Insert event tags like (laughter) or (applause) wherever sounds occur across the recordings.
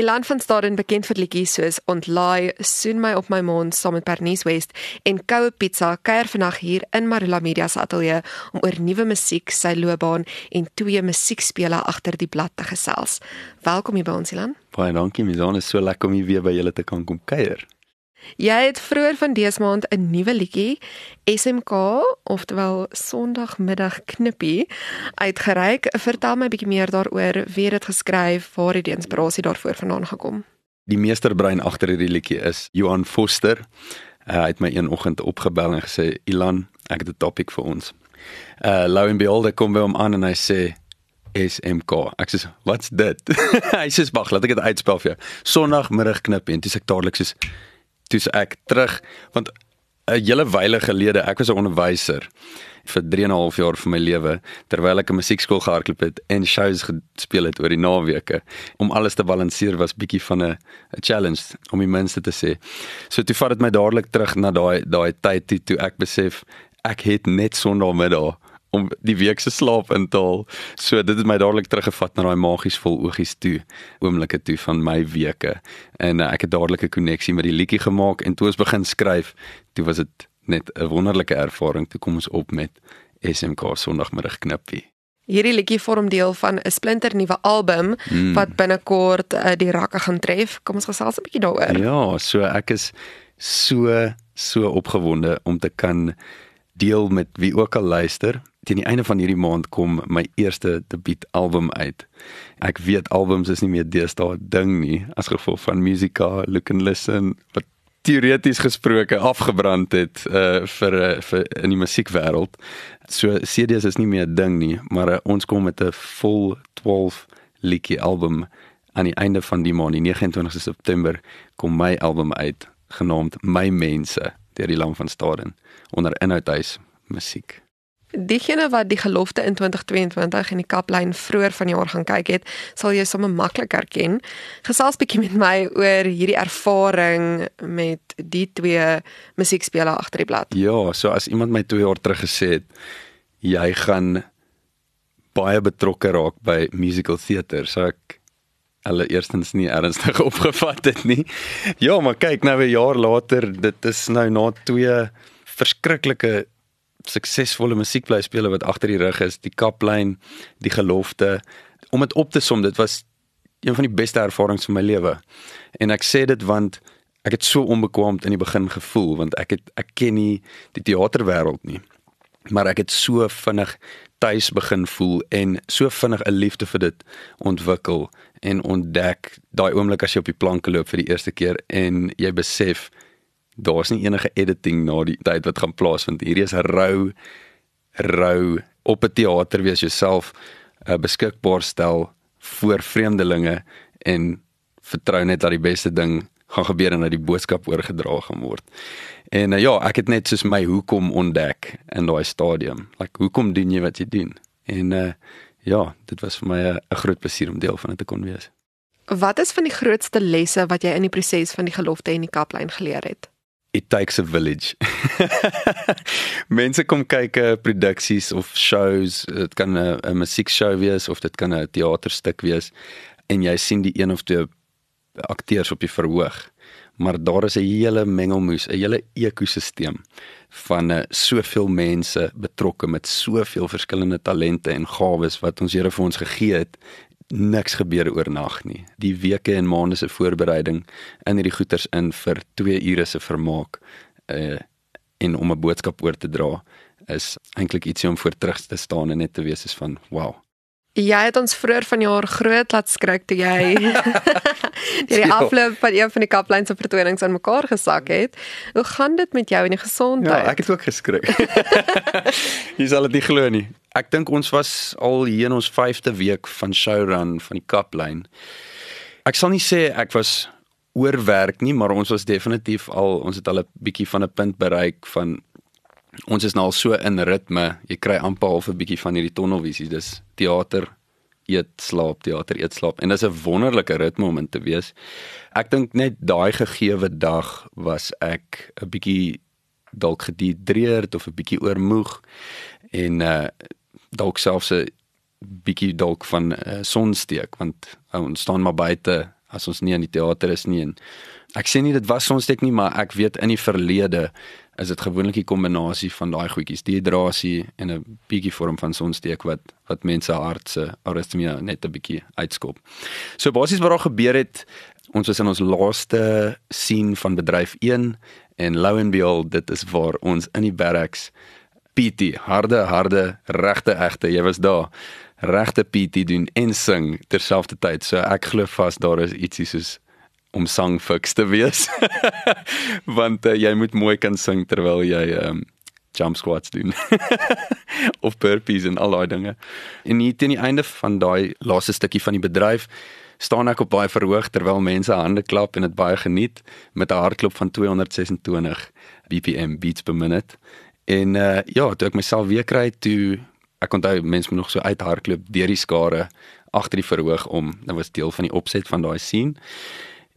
Ilan van Staden bekend vir liedjies soos Ontlaai, Soen my op my mond saam met Bernice West en Koue Pizza kuier vandag hier in Marula Media se ateljee om oor nuwe musiek, sy loopbaan en twee musiekspele agter die blad te gesels. Welkom hier by ons Ilan. Baie dankie, Mizan, is so lekker om hier weer by julle te kan kom kuier. Jy het vroeër van dese maand 'n nuwe liedjie SMK, oftewel Sondagmiddag knippie, uitgereik. Vertel my 'n bietjie meer daaroor, wie het dit geskryf, waar het die inspirasie daarvoor vandaan gekom? Die meesterbrein agter hierdie liedjie is Johan Foster. Uh, hy het my een oggend opgebel en gesê, "Ilan, ek het 'n topik vir ons." Uh Lou en Beholde kom by hom aan en hy sê SMK. Ek sê, "Wat's dit?" (laughs) hy sê, "Wag, laat ek dit uitspel vir jou." Sondagmiddag knippie en dis ek dadelik sê toe's ek terug want 'n hele wyle gelede ek was 'n onderwyser vir 3 en 'n half jaar van my lewe terwyl ek 'n musiekskool gehardloop het en shows gespeel het oor die naweke om alles te balanseer was bietjie van 'n challenge om die mense te sê. So toe vat dit my dadelik terug na daai daai tyd toe, toe ek besef ek het net sondermiddag om die week se slaap in te haal. So dit het my dadelik teruggevat na daai magies vol oogies toe, oomblikke toe van my weke. En uh, ek het dadelik 'n koneksie met die liedjie gemaak en toe ons begin skryf, toe was dit net 'n wonderlike ervaring toe kom ons op met SMK Sondagmiddag knippie. Hierdie liedjie vorm deel van 'n splinter nuwe album mm. wat binnekort uh, die rakke gaan tref. Kom ons gesels 'n bietjie daaroor. Ja, so ek is so so opgewonde om te kan deel met wie ook al luister teen die einde van hierdie maand kom my eerste debuut album uit. Ek weet albums is nie meer deesdae ding nie as gevolg van Musica, Look and Listen wat teoreties gesproke afgebrand het uh vir uh, vir in die musiekwêreld. So CD's is nie meer ding nie, maar uh, ons kom met 'n vol 12 liedjie album aan die einde van die maand, die 29ste September, kom my album uit genaamd My Mense deur die Lam van Staden onder inhoudhuis musiek. Diegene wat die gelofte in 2022 in die kaplyn vroeër vanjaar gaan kyk het, sal jy sommer maklik herken. Gesels bietjie met my oor hierdie ervaring met die twee musiekspele agter die blad. Ja, so as iemand my 2 jaar terug gesê het jy gaan baie betrokke raak by musical theater, so ek hulle eerstens nie ernstig (laughs) opgevat het nie. Ja, maar kyk nou 'n jaar later, dit is nou na twee verskriklike suksesvolle musiekblyspelers wat agter die rug is, die kaplyn, die gelofte. Om dit op te som, dit was een van die beste ervarings van my lewe. En ek sê dit want ek het so onbekwaamd in die begin gevoel want ek het ek ken nie die teaterwêreld nie. Maar ek het so vinnig tuis begin voel en so vinnig 'n liefde vir dit ontwikkel en ontdek daai oomblik as jy op die planke loop vir die eerste keer en jy besef daar's nie enige editing na die tyd wat gaan plaasvind. Hierdie is rou rou op 'n teater wees jouself uh, beskikbaar stel voor vreemdelinge en vertrou net dat die beste ding gaan gebeur en dat die boodskap oorgedra gaan word. En uh, ja, ek het net soos my hoekom ontdek in daai stadium. Like hoekom doen jy wat jy doen? En uh ja, dit was vir my 'n groot plesier om deel van dit te kon wees. Wat is van die grootste lesse wat jy in die proses van die gelofte en die kaplyn geleer het? it takes a village. (laughs) Mense kom kyk uh, produksies of shows, dit kan 'n 'n musiekshow wees of dit kan 'n teaterstuk wees en jy sien die een of twee akteurs op die verhoog. Maar daar is 'n hele mengelmoes, 'n hele ekosisteem van uh, soveel mense betrokke met soveel verskillende talente en gawes wat ons Here vir ons gegee het niks gebeur oornag nie. Die weke en maande se voorbereiding in hierdie goeters in vir 2 ure se vermaak uh en om 'n boodskap oor te dra is eintlik ietsie om voor terug te staan en net te wees is van wow. Jy het ons vroeër vanjaar groot laat skrik toe jy (laughs) die ja. afloop van een van die kaplyn se vertonings aan mekaar gesak het. Hoe gaan dit met jou en die gesondheid? Ja, ek het ook geskrik. (laughs) Jy sal dit nie glo nie. Ek dink ons was al hier in ons 5de week van showrun van die kaplyn. Ek sal nie sê ek was oorwerk nie, maar ons was definitief al ons het al 'n bietjie van 'n punt bereik van ons is nou al so in ritme. Jy kry amper half 'n bietjie van hierdie tonnelvisie. Dis teater, eet, slaap, teater, eet, slaap. En dis 'n wonderlike ritme om in te wees. Ek dink net daai gegeewe dag was ek 'n bietjie dalk gedihidreerd of 'n bietjie oormoeg en uh dalk selfs 'n bietjie dalk van uh, sonsteek want uh, ons staan maar buite as ons nie in die teater is nie en ek sê nie dit was sonsteek nie maar ek weet in die verlede is dit gewoonlik 'n kombinasie van daai goedjies dehydrasie en 'n bietjie vorm van sonsteek wat wat mense hart se aritmia net 'n bietjie uitskop. So basies wat daar gebeur het ons was in ons laaste sien van bedryf 1 en low and behold dit is waar ons in die barracks PT harde harde regte egte jy was daar regte PT doen en sing terselfdertyd. So ek glo vas daar is ietsie soos om sangfiks te wees. (laughs) Want uh, jy moet mooi kan sing terwyl jy um jump squats doen. (laughs) of burpees en al daai dinge. En hier teen die einde van daai laaste stukkie van die bedryf staan ek op baie verhoog terwyl mense hande klap en dit baie geniet met 'n hartklop van 226 BPM beats per minute. En uh ja, toe ek myself weer kry toe ek onthou mense moet nog so uithardloop deur die skare agter die verhoog om dit was deel van die opset van daai scene.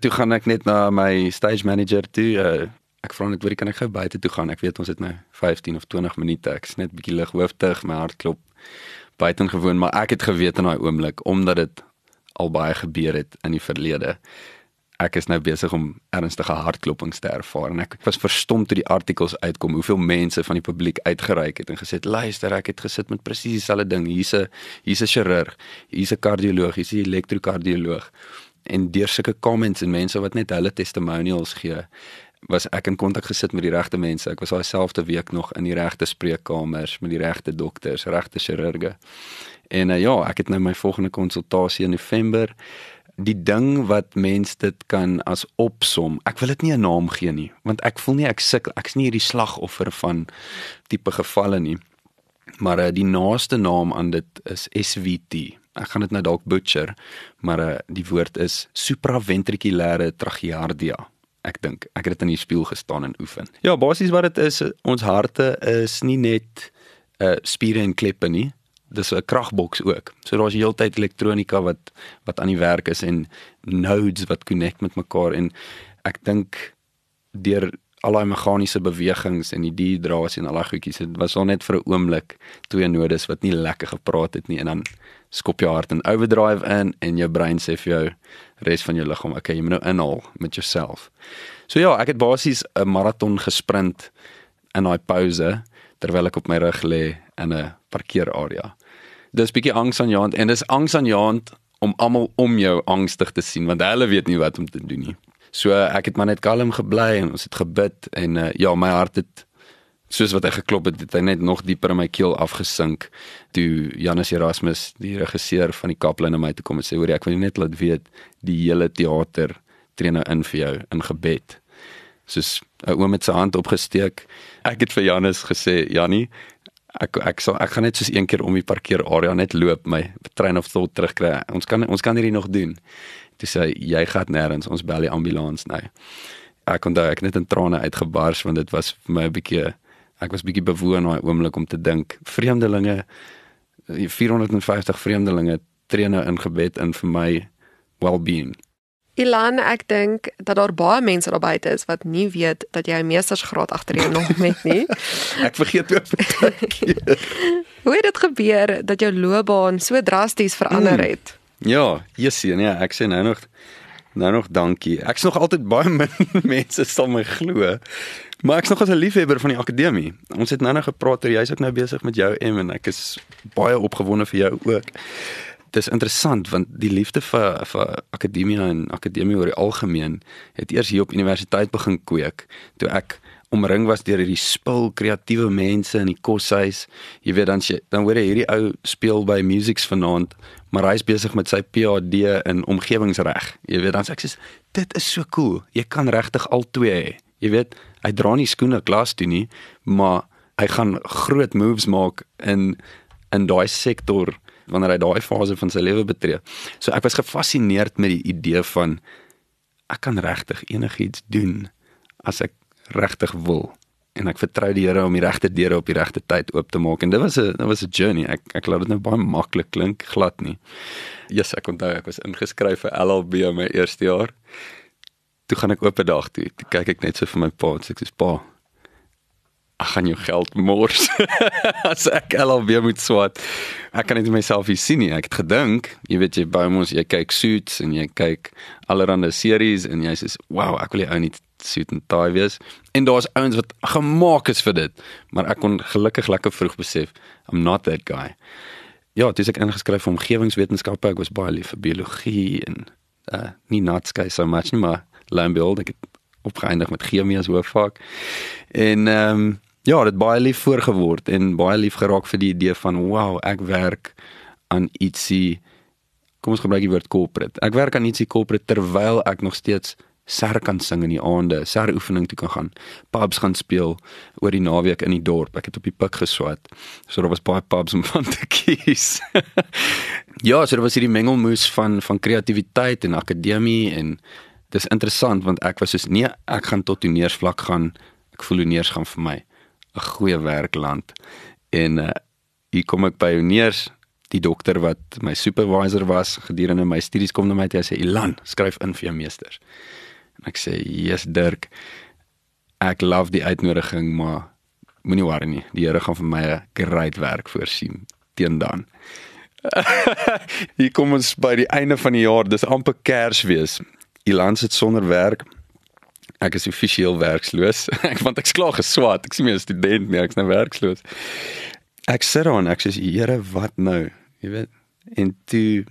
Toe gaan ek net na my stage manager toe. Uh, ek vra net hoe kan ek gou buite toe gaan? Ek weet ons het nou 15 of 20 minute. Ek's net bietjie lighooftig, my hart klop buitengewoon, maar ek het geweet in daai oomblik omdat dit al baie gebeur het in die verlede ek is nou besig om ernstige hartklopings te ervaar en ek was verstom toe die artikels uitkom hoeveel mense van die publiek uitgereik het en gesê het luister ek het gesit met presies dieselfde ding hier's 'n hier's 'n chirurg hier's 'n kardioloog hier's 'n elektrokardioloog en deur sulke comments en mense wat net hulle testimonials gee was ek in kontak gesit met die regte mense ek was daai selfde week nog in die regte spreekkamers met die regte dokters regte chirurge en uh, ja ek het nou my volgende konsultasie in November die ding wat mens dit kan as opsom. Ek wil dit nie 'n naam gee nie, want ek voel nie ek sukkel ek's nie hierdie slagoffer van tipe gevalle nie. Maar uh, die naaste naam aan dit is SVT. Ek gaan dit nou dalk butcher, maar uh, die woord is supraventrikulêre tracheardia. Ek dink ek het dit in die spieël gestaan en oefen. Ja, basies wat dit is, ons harte is nie net uh spiere en kleppe nie dis 'n kragboks ook. So daar's heeltyd elektronika wat wat aan die werk is en nodes wat connect met mekaar en ek dink deur al daai meganiese bewegings en die dehydrasie en al daai goedjies, dit was al net vir 'n oomblik twee nodes wat nie lekker gepraat het nie en dan skop jou hart in overdrive in en jou brein sê vir jou res van jou liggaam, okay, jy moet nou inhaal met jouself. So ja, ek het basies 'n maraton gesprint in daai pouse terwyl ek op my rug lê in 'n parkeerarea dis bietjie angsaanjaend en dis angsaanjaend om almal om jou angstig te sien want hulle weet nie wat om te doen nie. So ek het maar net kalm gebly en ons het gebid en uh, ja, my hart het soos wat hy geklop het, het hy net nog dieper in my keel afgesink. Toe Janus Erasmus, die regisseur van die Kaplan na my toe kom en sê hoor ek wil net laat weet die hele teater tree nou in vir jou in gebed. Soos 'n oom met sy hand opgesteek. Ek het vir Janus gesê, Jannie, ek ek sal ek gaan net soos een keer om die parkeerarea net loop my trein of thought terugkry. Ons kan ons kan hierdie nog doen. Toe sê jy gaan nêrens, ons bel die ambulans nou. Ek kon daai ek net in trane uitgebars want dit was vir my 'n bietjie ek was bietjie bewoon daai oomblik om te dink vreemdelinge 450 vreemdelinge tree nou in gebed in vir my well-being. Ilan, ek dink dat daar baie mense daar buite is wat nie weet dat jy 'n meestersgraad agter jou nog met nie. (laughs) ek vergeet ook. (laughs) Hoe het dit gebeur dat jou loopbaan so drasties verander hmm. het? Mm. Ja, Jessie, nee, ek sê nou nog nou nog dankie. Ek's nog altyd baie (laughs) min mense sal my glo. Maar ek's nog as 'n liefhebber van die akademie. Ons het nou nog gepraat oor jy's ook nou besig met jou M en ek is baie opgewonde vir jou ook dis interessant want die liefde vir vir akademie en akademie oor die algemeen het eers hier op universiteit begin kweek toe ek omring was deur hierdie spul kreatiewe mense in die koshuis. Jy weet dan jy, dan hoor jy hierdie ou speel by musics vanaand maar hy's besig met sy PhD in omgewingsreg. Jy weet dan sê ek sê dit is so cool. Jy kan regtig al twee hê. Jy weet hy dra nie skoene klas toe nie maar hy gaan groot moves maak in in daai sektor wanneer hy daai fase van sy lewe betree. So ek was gefassineerd met die idee van ek kan regtig enigiets doen as ek regtig wil en ek vertrou die Here om die regte deure op die regte tyd oop te maak en dit was 'n dit was 'n journey. Ek ek laat dit nou baie maklik klink, glad nie. Jesus, ek onthou ek was ingeskryf vir LLB in my eerste jaar. Toe gaan ek op 'n dag toe, toe kyk ek net so vir my pa en sê ek sê pa, ek gaan jou geld mors (laughs) as ek LLB moet swat. Ek kan net myself hier sien nie. Ek het gedink, jy weet jy by ons jy kyk suits en jy kyk allerlei series en jy sê, "Wow, ek wil jy ou nie suit en tie wees." En daar's ouens wat gemaak is vir dit, maar ek kon gelukkig lekker vroeg besef, I'm not that guy. Ja, dis ek ingeskryf vir omgewingswetenskappe. Ek was baie lief vir biologie en uh nie natsky so much nie, maar landbeeld ek het opgeëindig met chemie as hoofvak. En ehm um, ja, dit baie lief voorgeword en baie lief geraak vir die idee van wow, ek werk aan ietsie kom ons gebruik die woord corporate. Ek werk aan ietsie corporate terwyl ek nog steeds ser kan sing in die aande, ser oefening toe kan gaan, pubs gaan speel oor die naweek in die dorp. Ek het op die pik geswat. So daar was baie pubs om (laughs) van te kies. (laughs) ja, so daar was hierdie mengelmoes van van kreatiwiteit en akademie en dis interessant want ek was soos nee, ek gaan tot toneursvlak gaan. Ek voel toneurs gaan vir my 'n goeie werkland. En uh hier kom ek by Oneers, die dokter wat my supervisor was gedurende my studies kom na my toe en sê Ilan, skryf in vir jou meesters. En ek sê, "Yes, Dirk. Ek love die uitnodiging, maar moenie worry nie. Die Here gaan vir my 'n great werk voorsien teen dan." (laughs) hier kom ons by die einde van die jaar. Dis amper Kersfees. Ilan sit sonder werk ek is offisieel werksloos. (laughs) ek want ek's klaar geswat. Ek is nie meer 'n student nie, ek's nou werksloos. Ek sit daar en ek sê, "Here, wat nou?" Jy weet. En toe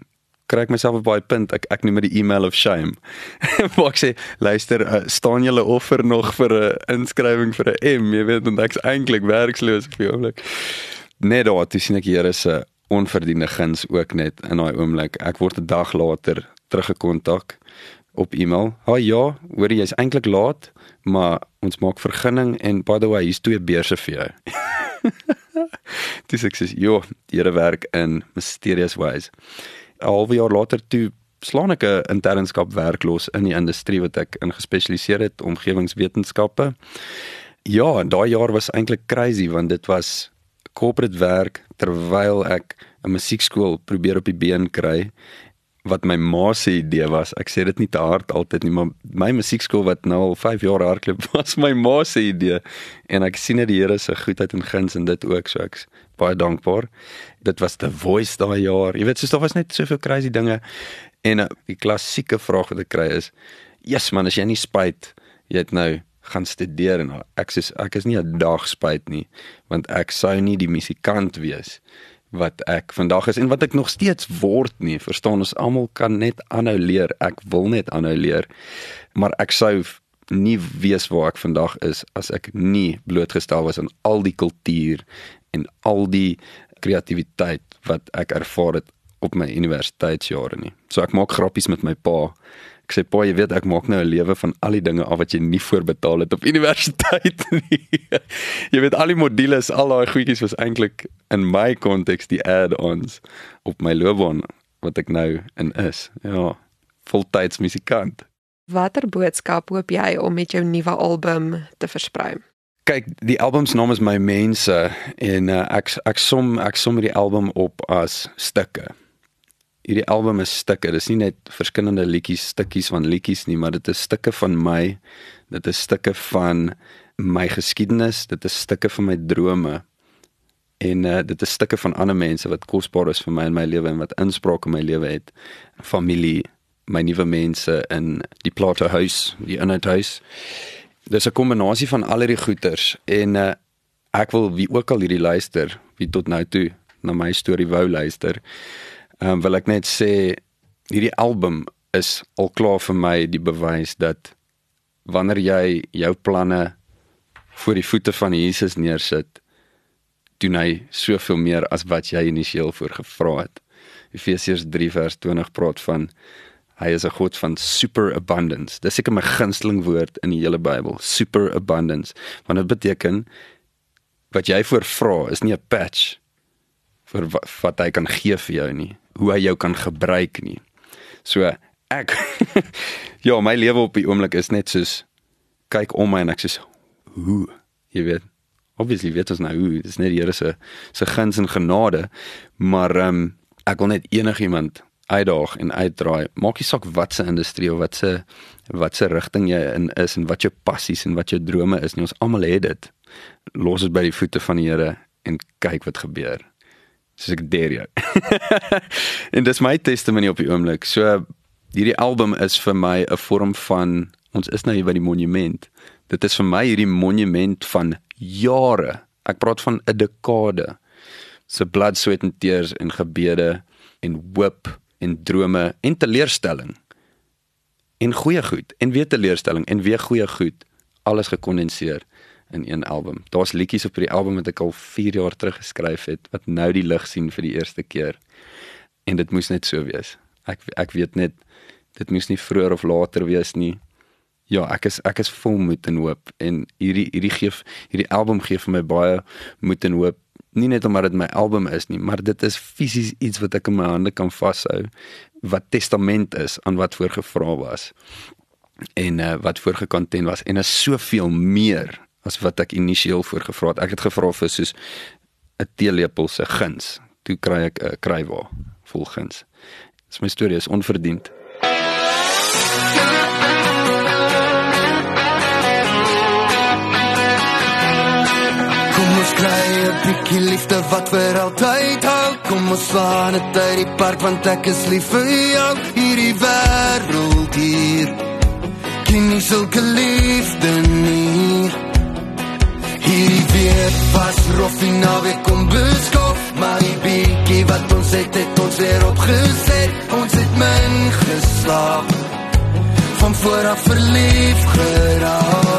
kry ek myself op baie punt. Ek ek noem dit die email of shame. (laughs) Waar ek sê, "Luister, uh, staan julle offer nog vir 'n inskrywing vir 'n M, jy weet, want ek's eintlik werksloos op die oomblik." Net daar, sien ek die Here se onverdiende guns ook net in daai oomblik. Ek word 'n dag later teruggekontak op e-mail. "Ha ja, hoor jy is eintlik laat, maar ons maak vergunning en by the way, hier's twee beurse vir jou." (laughs) Dis ek sê, "Jo, Here werk in mysterious ways." 'n Halwe jaar later toe slaan ek 'n internskap werk los in die industrie wat ek in gespesialiseer het, omgewingswetenskappe. Ja, en daai jaar was eintlik crazy want dit was corporate werk terwyl ek 'n musiekskool probeer op die been kry wat my ma se idee was. Ek sê dit nie te hard altyd nie, maar my musiekskool wat nou al 5 jaar hardloop (laughs) was my ma se idee en ek sien dit die Here se goedheid en guns en dit ook so ek's baie dankbaar. Dit was the voice daai jaar. Jy weet, so daar was net soveel crazy dinge en uh, die klassieke vraag wat ek kry is: "Yes man, as jy nie spyt, jy het nou gaan studeer en ek sê ek is nie 'n dag spyt nie, want ek sou nie die musikant wees wat ek vandag is en wat ek nog steeds word nie. Verstaan ons almal kan net aanhou leer. Ek wil net aanhou leer. Maar ek sou nie weet waar ek vandag is as ek nie blootgestel was aan al die kultuur en al die kreatiwiteit wat ek ervaar het op my universiteitsjare nie. So ek maak grappies met my pa Ek sê pa, jy weet ek maak nou 'n lewe van al die dinge af wat jy nie voorbetaal het op (laughs) universiteit nie. jy weet al die modules, al daai goedjies was eintlik in my konteks die add-ons op my loopbaan wat ek nou in is. Ja, voltyds musikant. Watter boodskap hoop jy om met jou nuwe album te versprei? Kyk, die album se naam is My Mense en uh, ek ek som ek som die album op as stukke hierdie album is stukke. Dis nie net verskillende liedjies, stukkies van liedjies nie, maar dit is stukke van my. Dit is stukke van my geskiedenis, dit is stukke van my drome. En uh, dit is stukke van ander mense wat kosbaar is vir my in my lewe en wat inspraak in my lewe het. Familie, my nuwe mense in die Plato huis, die Inhoud huis. Dis 'n kombinasie van al hierdie goeters en uh, ek wil wie ook al hierdie luister, wie tot nou toe na my storie wou luister, um, wil ek net sê hierdie album is al klaar vir my die bewys dat wanneer jy jou planne voor die voete van Jesus neersit, doen hy soveel meer as wat jy initieel voorgevra het. Efesiërs 3 vers 20 praat van hy is 'n God van super abundance. Dis seker my gunsteling woord in die hele Bybel, super abundance. Want dit beteken wat jy voorvra is nie 'n patch vir wat hy kan gee vir jou nie hoe hy jou kan gebruik nie. So ek (laughs) ja, my lewe op die oomblik is net soos kyk om my en ek sê hoe jy weet obviously weet ons nou hoe dis net die Here se se guns en genade maar ehm um, ek wil net enigiemand uitdaag en uitdraai maak nie saak wat se industrie of wat se wat se rigting jy in is en wat jou passies en wat jou drome is nie ons almal het dit los dit by die voete van die Here en kyk wat gebeur. Soos ek deur jou. (laughs) en dis my testimonie op die oomblik. So hierdie album is vir my 'n vorm van ons is nou hier by die monument. Dit is vir my hierdie monument van jare. Ek praat van 'n dekade. Se blood, sweat and tears en gebede en hoop en drome en teleurstelling en goeie goed en weer teleurstelling en weer goeie goed alles gekondenseer in een album. Daar's liedjies op hierdie album wat ek al 4 jaar terug geskryf het wat nou die lig sien vir die eerste keer. En dit moes net so wees. Ek ek weet net dit moes nie vroeër of later wees nie. Ja, ek is ek is vol moed en hoop en hierdie hierdie gee hierdie album gee vir my baie moed en hoop. Nie net omdat dit my album is nie, maar dit is fisies iets wat ek in my hande kan vashou wat testament is aan wat voorgevra was en uh, wat voorgekonten was en is soveel meer as wat ek initieel voorgevra het. Ek het gevra vir soos 'n teelepel se guns. Toe kry ek 'n krywa vol guns. Dis my storie is onverdiend. Kom ons kry 'n bietjie liefde wat vir altyd hou. Kom ons slaan dit uit die park want ek is lief vir jou hierdie wêreld hier. Ken nie sulke liefde nie. Hierdie weer pas roffie na weer kom beskof, maar die bietjie wat ons het het ons weer opgeset. Ons het min geslaap. Van vooraf verlief geraak.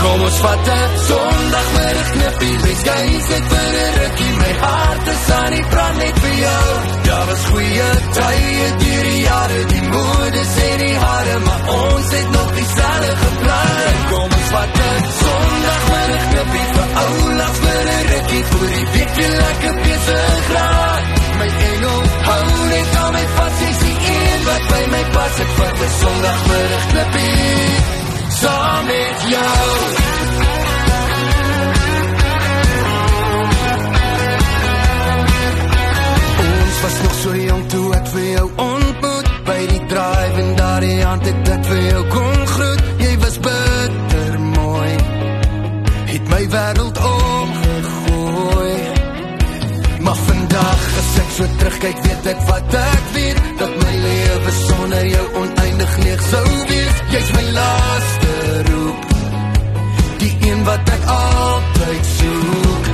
Kom ons vat 'n Sondagmiddag knippie, let's go sit vir 'n rukkie. My hart is aan die brand net vir jou. Daar was goeie tye deur die jare, die moedes en die hare, maar ons het nog dieselfde geplan. Kom ons vat 'n Sondagmiddag knippie vir oulas vir 'n rukkie, vir die week weer lekker besig raak. My engel, hou net aan my vas, jy sien een wat by my pas, ek vat 'n Sondagmiddag knippie saam met jou. Ons was nog so jong toe ek vir jou ontmoet by die drive en daar die aand het ek vir jou kon groet. Jy was bitter mooi. Het my wêreld omgegooi. Maar vandag as ek so terugkyk, weet ek wat ek weet dat my lewe sonder jou oneindig leeg sou wees. Jy's my laaste roep. Die een wat ek altyd soek.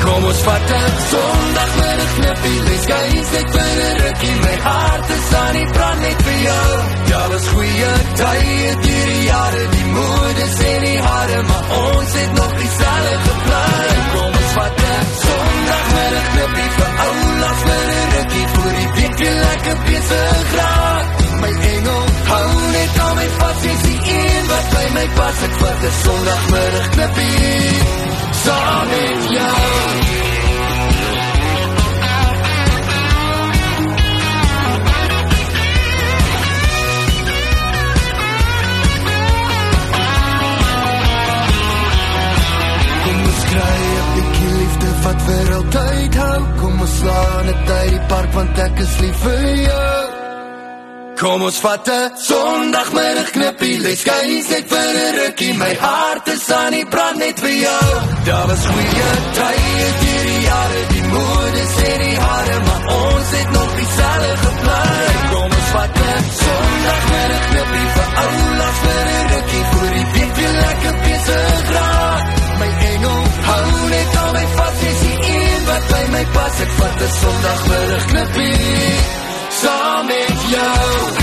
Kom ons vat 'n Sondagmiddag knippie, let's go sit vir 'n rukkie. My hart is aan die brand net vir jou. Ja, was goeie tye die jare, die moedes en die hare, maar ons het nog dieselfde geplan. Kom ons vat 'n Sondagmiddag knippie vir oulas vir 'n rukkie, vir die week weer lekker besig raak. My engel, net aan my vas, jy sien een wat by my pas, ek vat 'n Sondagmiddag knippie. Kom ons vat 'n Sondagmiddag knippie, let's go net vir 'n rukkie. My hart is aan die brand net vir jou. Daar was goeie tye deur die jare, die moedes en die hare, maar ons het nog dieselfde geplan. Kom ons vat 'n Sondagmiddag knippie vir oulas vir 'n rukkie, vir die week weer lekker besig raak. My engel, hou net aan my vas, jy sien een wat by my pas. Ek vat 'n Sondagmiddag knippie yo.